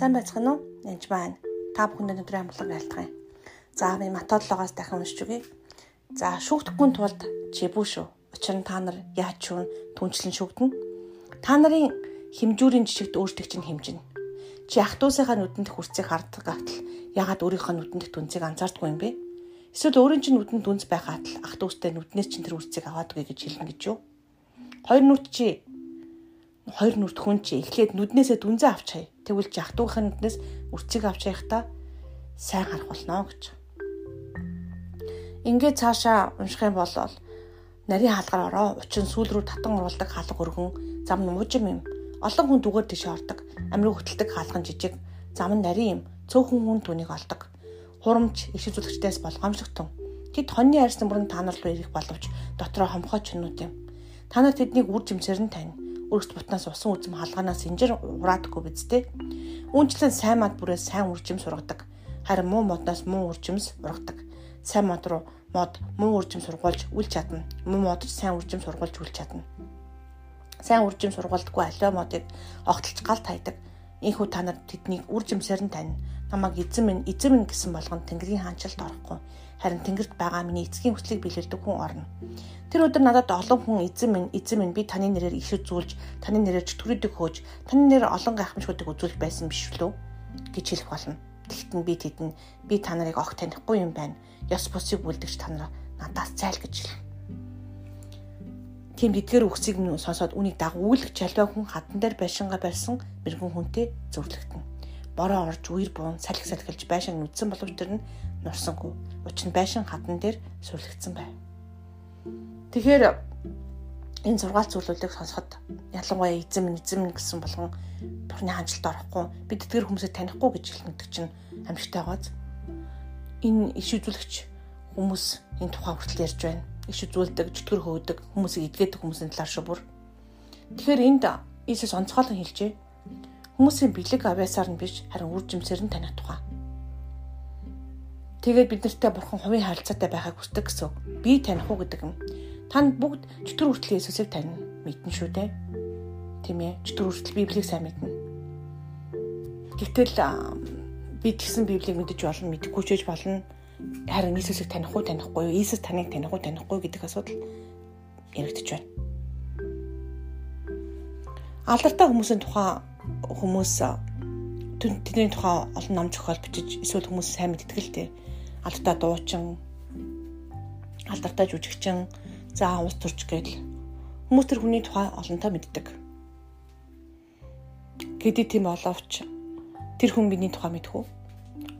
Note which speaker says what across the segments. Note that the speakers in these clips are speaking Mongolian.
Speaker 1: Сайн байцгаана уу? Энд байна. Та бүхэнд өнөөдрийн амглаг айлтгая. За би матодлогоос дахин уншиж үгэй. За шүүхдэхгүй тулд жибүү шүү. Учир нь та нар яач шүүн түнчлэн шүгдэнэ. Та нарын хэмжүүрийн жижигт өөртөг чинь хэмжинэ. Чи ахтуусынхаа нүдэнд хүрцийг хардаг гатал ягаад өөрийнхөө нүдэнд түнцийг анзаардгүй юм бэ? Эсвэл өөрийн чинь нүдэнд түнц байхад л ахтуустай нүднээс чинь тэр үрцгийг аваадгүй гэж хэлнэ гэж юу? Хоёр нүд чи хоёр нүрт хүн чи эхлээд нүднээсээ дүнзээ авч хай. Тэгвэл жах дүүхэн нүднээс үрцгийг авч хаяхдаа сайн харах болно гэж. Ингээд цаашаа унших юм бол нарийн хаалгаар ороо учин сүүл рүү татан оруулдаг хаалга өргөн зам нуужим юм. Олон хүн дүгээр тийш ордог. Амрыг хөтэлдэг хаалган жижиг зам нь нарийн юм. Цөөхөн хүн түүнийг олдог. Хурамч иш үзүүлэгчдээс болгоомжлогтун. Тэд хоньны арьсан бүрэн та нар руу ирэх боловч дотроо хомхоо чинүүд юм. Та нар тэднийг үр жимсээр нь тань өөрсд бутнаас усан үзэм халгаанаас инжир ураадаггүй биз дээ. Үүнчлэн сайн мод бүрээс сайн үржим сургадаг. Харин муу модноос муу үржимс ургадаг. Сайн мод руу мод муу үржим сургуулж үл чадна. Муу мод сайн үржим сургуулж үл чадна. Сайн үржим сургуулдаггүй аливаа модыг огтлж гал тайдаг. Ийхүү та нар тэднийг үржимсээр нь тань. Намайг эзэн минь эзэн минь гэсэн болгон Тэнгэрийн хаанчлалд орохгүй харин тэнгэрт байгаа миний эцгийн хүслийг биелүүлдэг хүн орно. Тэр өдөр надад олон хүн эзэн минь эзэн минь би таны нэрээр иш үзүүлж, таны нэрээр чөтгөрөдөг хөөж, таны нэрээр олон гайхамшгуудыг үзүүлэх байсан биш үү гэж хэлэх болно. Тэгтэн би тэдэн би та нарыг огт танихгүй юм байна. Ёс бусыг бүлдэгч та нараа надаас зайл гэж хэлнэ. Тийм эдгээр үгсийг нь сонсоод үнийг дагуулж чалбай хүн хатан дээр байшингаа барьсан мэрэгэн хүнтэй зөвлөгдөнө бороо орж үер буун салхи салхилж байшин нүдсэн боловч тэр нь нурсангүй. Учир нь байшин хатан дээр сүрлэгдсэн байв. Тэгэхээр энэ зургаал зүйлүүдийг сонсоход ялангуяа эзэм эзэм гэсэн болгон бурхны хандлт орохгүй бид тэдгэр хүмүүсийг танихгүй гэж хэлнэдэг чинь амьжтай байгааз энэ иш үзүүлэгч хүмүүс энэ тухай хүртэл ярьж байна. Иш үзүүлдэг, чөтгөр хөөдөг, хүмүүсийг эдгээдэг хүмүүсийн талаар шүү бүр. Тэгэхээр энд Иесус онцгойлон хэлжээ Хүмүүсийн бэлэг авьяасаар нь биш харин үр жимсээр нь таних тухай. Тэгээд бид нартай бурхан хувийн харилцаатай байхыг хүсдэг гэсэн. Би таних уу гэдэг юм. Танд бүгд чөтгөр хүртэл Иесусыг таньна. Мэднэ шүү дээ. Тийм ээ. Чөтгөр хүртэл Библийг сайн мэднэ. Гэвтэл би тэгсэн Библийг мэдэж болно, мэдэхгүй ч болно. Харин Иесусыг таних уу, танихгүй юу? Иесус таныг таних уу, танихгүй гэдэг асуудал яригдчих байна. Алдартай хүмүүсийн тухай хүмүүс тэдний тухай олон ном зохиол бичиж эсвэл хүмүүс сайн мэддэг л дээ. Алдартай дуучин, алдартай жүжигчин, за ус төрч гэдэл хүмүүс тэр хүний тухай олонтаа мэддэг. Гэдий тийм боловч тэр хүн миний тухай мэдхүү.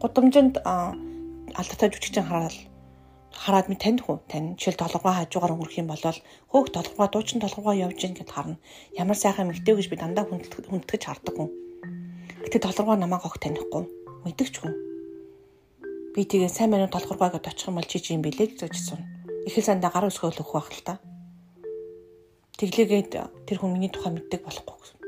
Speaker 1: Гудамжинд алдартай жүжигчин хараад хараад минь танд хөө тань жишээл толгой хажуугаар өнгөрөх юм бол хөөх толгой дуучин толгой явж гин гэд харна. Ямар сайхан мэгтэй гэж би дандаа хүндэтгэж хардаг хүн. Гэтэ толгой намайг огт танихгүй. Мэдэгч хүн. Би тэгээ сайн мань толгоргой гэдээ очих юм бол чи чи юм бэлээ гэж сууна. Ихэл сандаа гар өсгөөл өгөх байх л та. Тэглээгээд тэр хүн миний тухай мэддэг болохгүй гэсэн.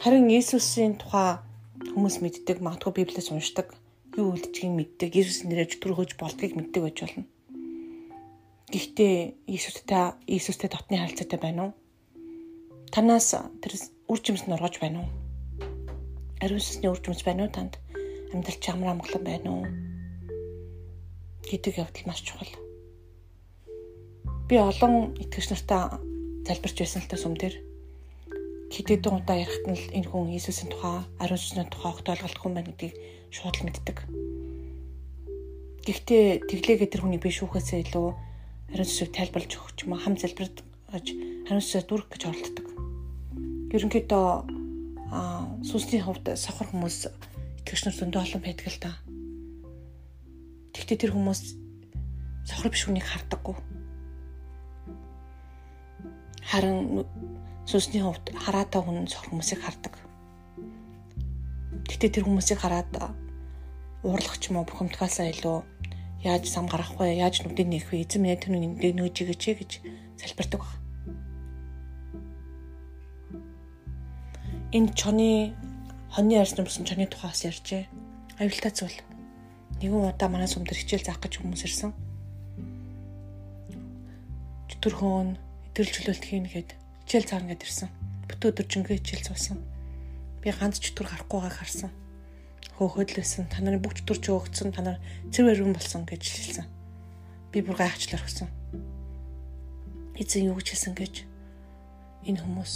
Speaker 1: Харин Иесусийн тухай хүмүүс мэддэг, магадгүй Библиэс уншдаг юу үлдчихийг мэддэг, Иесус нэрээр хөөж болдгийг мэддэг байж болно. Гэхдээ Иесустай Иесустай дотны харилцаатай байна уу? Танаас тэр үр жимс нь оргож байна уу? Ариун сүнсний үр жимс байна уу танд? Амьдрал чамраа амгалан байна уу? гэдэг явдал маш чухал. Би олон итгэгч нартай залбирч байсан л та сүм дээр хэдийдэн удаа ярихт нь энэ хүн Иесусийн тухай, ариун сүнсний тухай огт ойлголт хүн байна гэдгийг шууд л мэддэг. Гэхдээ тэглээгээ тэр хүний биш үхээсээ илүү ариун сүсийг тайлбарлаж өгч юм хам залбирж ариун сүсээ дүрх гэж оролддог. Ерөнхийдөө аа сүнсний хувьд сохор хүмүүс итгэгч нар зөндөө олон байдаг л та. Тэгвэл тэр хүмүүс сохор биш хүнийг хардаггүй. Харин сүнсний хувьд хараатай хүн сохор хүмүүсийг хардаг. Гэтэ тэр хүмүүсийг хараад уурлах ч юм уу бухимдгаасаа илүү яаж сам гарах вэ? Яаж нүдийг нээх вэ? Эзэн минь тэр нүдийг нөөж өгөөч гэж залбирдаг баг. Энэ чоны хоньны арьс нэмсэн чоны тухаас ярьжээ. Аюултай зүйл. Нэгэн удаа манай сум дээр хичээл заах гэж хүмүүс ирсэн. Чөтгөрхөн, идэвхжүүлэлт хийн гэд хичээл цаана гэд ирсэн. Бүтэн өдөр жингээ хичээл цуусан. Би ганц чөтгөр гарахгүйгааг харсан. Хөөхөдлөсөн. Та нарын бүх чөтгөр чөөгцсөн. Та нар цэвэр өргөн болсон гэж хэлсэн. Би бүр гайхчлаар өгсөн. Эзэн юу гэж хэлсэн гэж энэ хүмүүс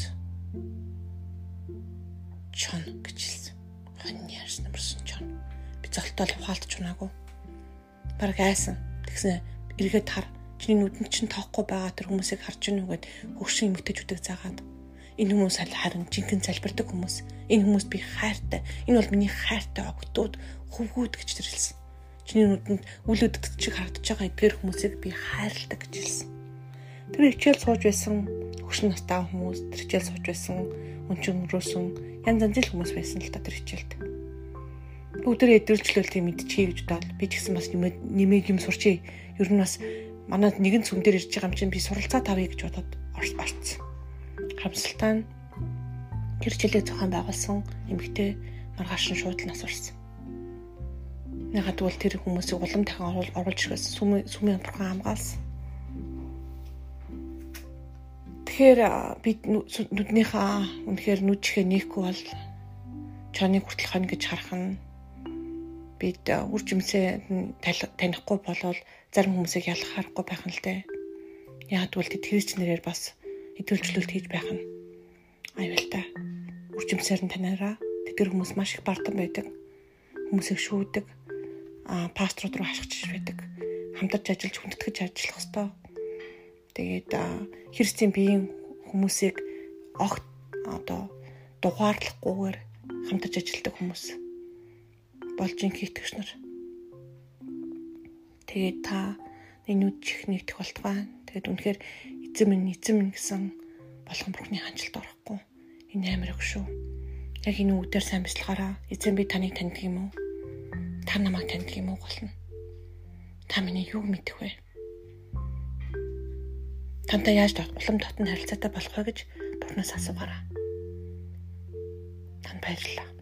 Speaker 1: чон гэж хэлсэн. Хон яарс намарсан чон. Би золтол ухаалтч унаагүй. Бараг айсан. Тэгсэн эргээд хар чиний нүдэнд чинь тоохгүй байгаа тэр хүмүүсийг харж гинэ үгээд хөгшин эмгтэжүүдийг заагаад энэ хүмүүс харин жинхэнэ залбирдаг хүмүүс? Энэ хүмүүс би хайртай. Энэ бол миний хайртай огтуд хөвгүүд гэж тэрэлсэн чиний нүдэнд үл өдөгт чиг харагдаж байгаа эдгээр хүмүүсийг би хайрладаг гэж хэлсэн. Тэр хичээл сууж байсан хөгшин настай хүмүүс тэр хичээл сууж байсан өнчин өрөөсөн янз янзын хүмүүс байсан л та тэр хичээлд бүгдээ эдгэрчлэл тийм мэдчихье гэж бодоод би ч гэсэн бас нэмээд юм сурчээ. Ер нь бас манад нэгэн цүм дээр ирж байгаа юм чинь би суралцаа тавья гэж бодоод орцсон. Хамсалтай нь тэр хичээлээ зохион байгуулсан эмэгтэй маргааш нь шууд нас орсон. Ягаад гэвэл тэр хүмүүсийг улам дахин оруулж ирсэн сүмийн бурхан хамгаалсан. Тэгэхээр бид нүднийхээ үнэхээр нүд чихээ нийхгүй бол чоныг хүртэл хонь гэж харах нь бид үр жимсээ танихгүй болвол зарим хүмүүсийг ялах харахгүй байх нь л дээ. Яг тэгвэл тэд хэрэгч нэрээр бас хэдүүлчлөлт хийж байх нь аюултай. Үр жимсээр нь танаараа тэдгэр хүмүүс маш их бардам байдаг. Хүмүүсийг шүүдэг, а пасторууд руу хашгич байдаг. Хамтарч ажиллаж хүндэтгэж ажиллах хэвээр. Тэгээд христийн биеийн хүмүүсийг огт одоо дугаарлахгүйгээр хамтарч ажилладаг хүмүүс болж инхийтгэж нар. Тэгээд та энүүд чих нэгдэх болтугай. Тэгээд үнэхээр эзэм минь эзэм минь гэсэн болгон бурхны хандлт орохгүй. Энэ амар их шүү. Яг энэ үгээр сайн бяцлагаараа эзэм би таныг таньдаг юм уу? Та намайг таньдаг юм уу болно. Та миний юуг мэдэх вэ? Тантай яаж улам дотн харилцаатай болох вэ гэж Бурханаас асуугаарай. Танд баярлалаа.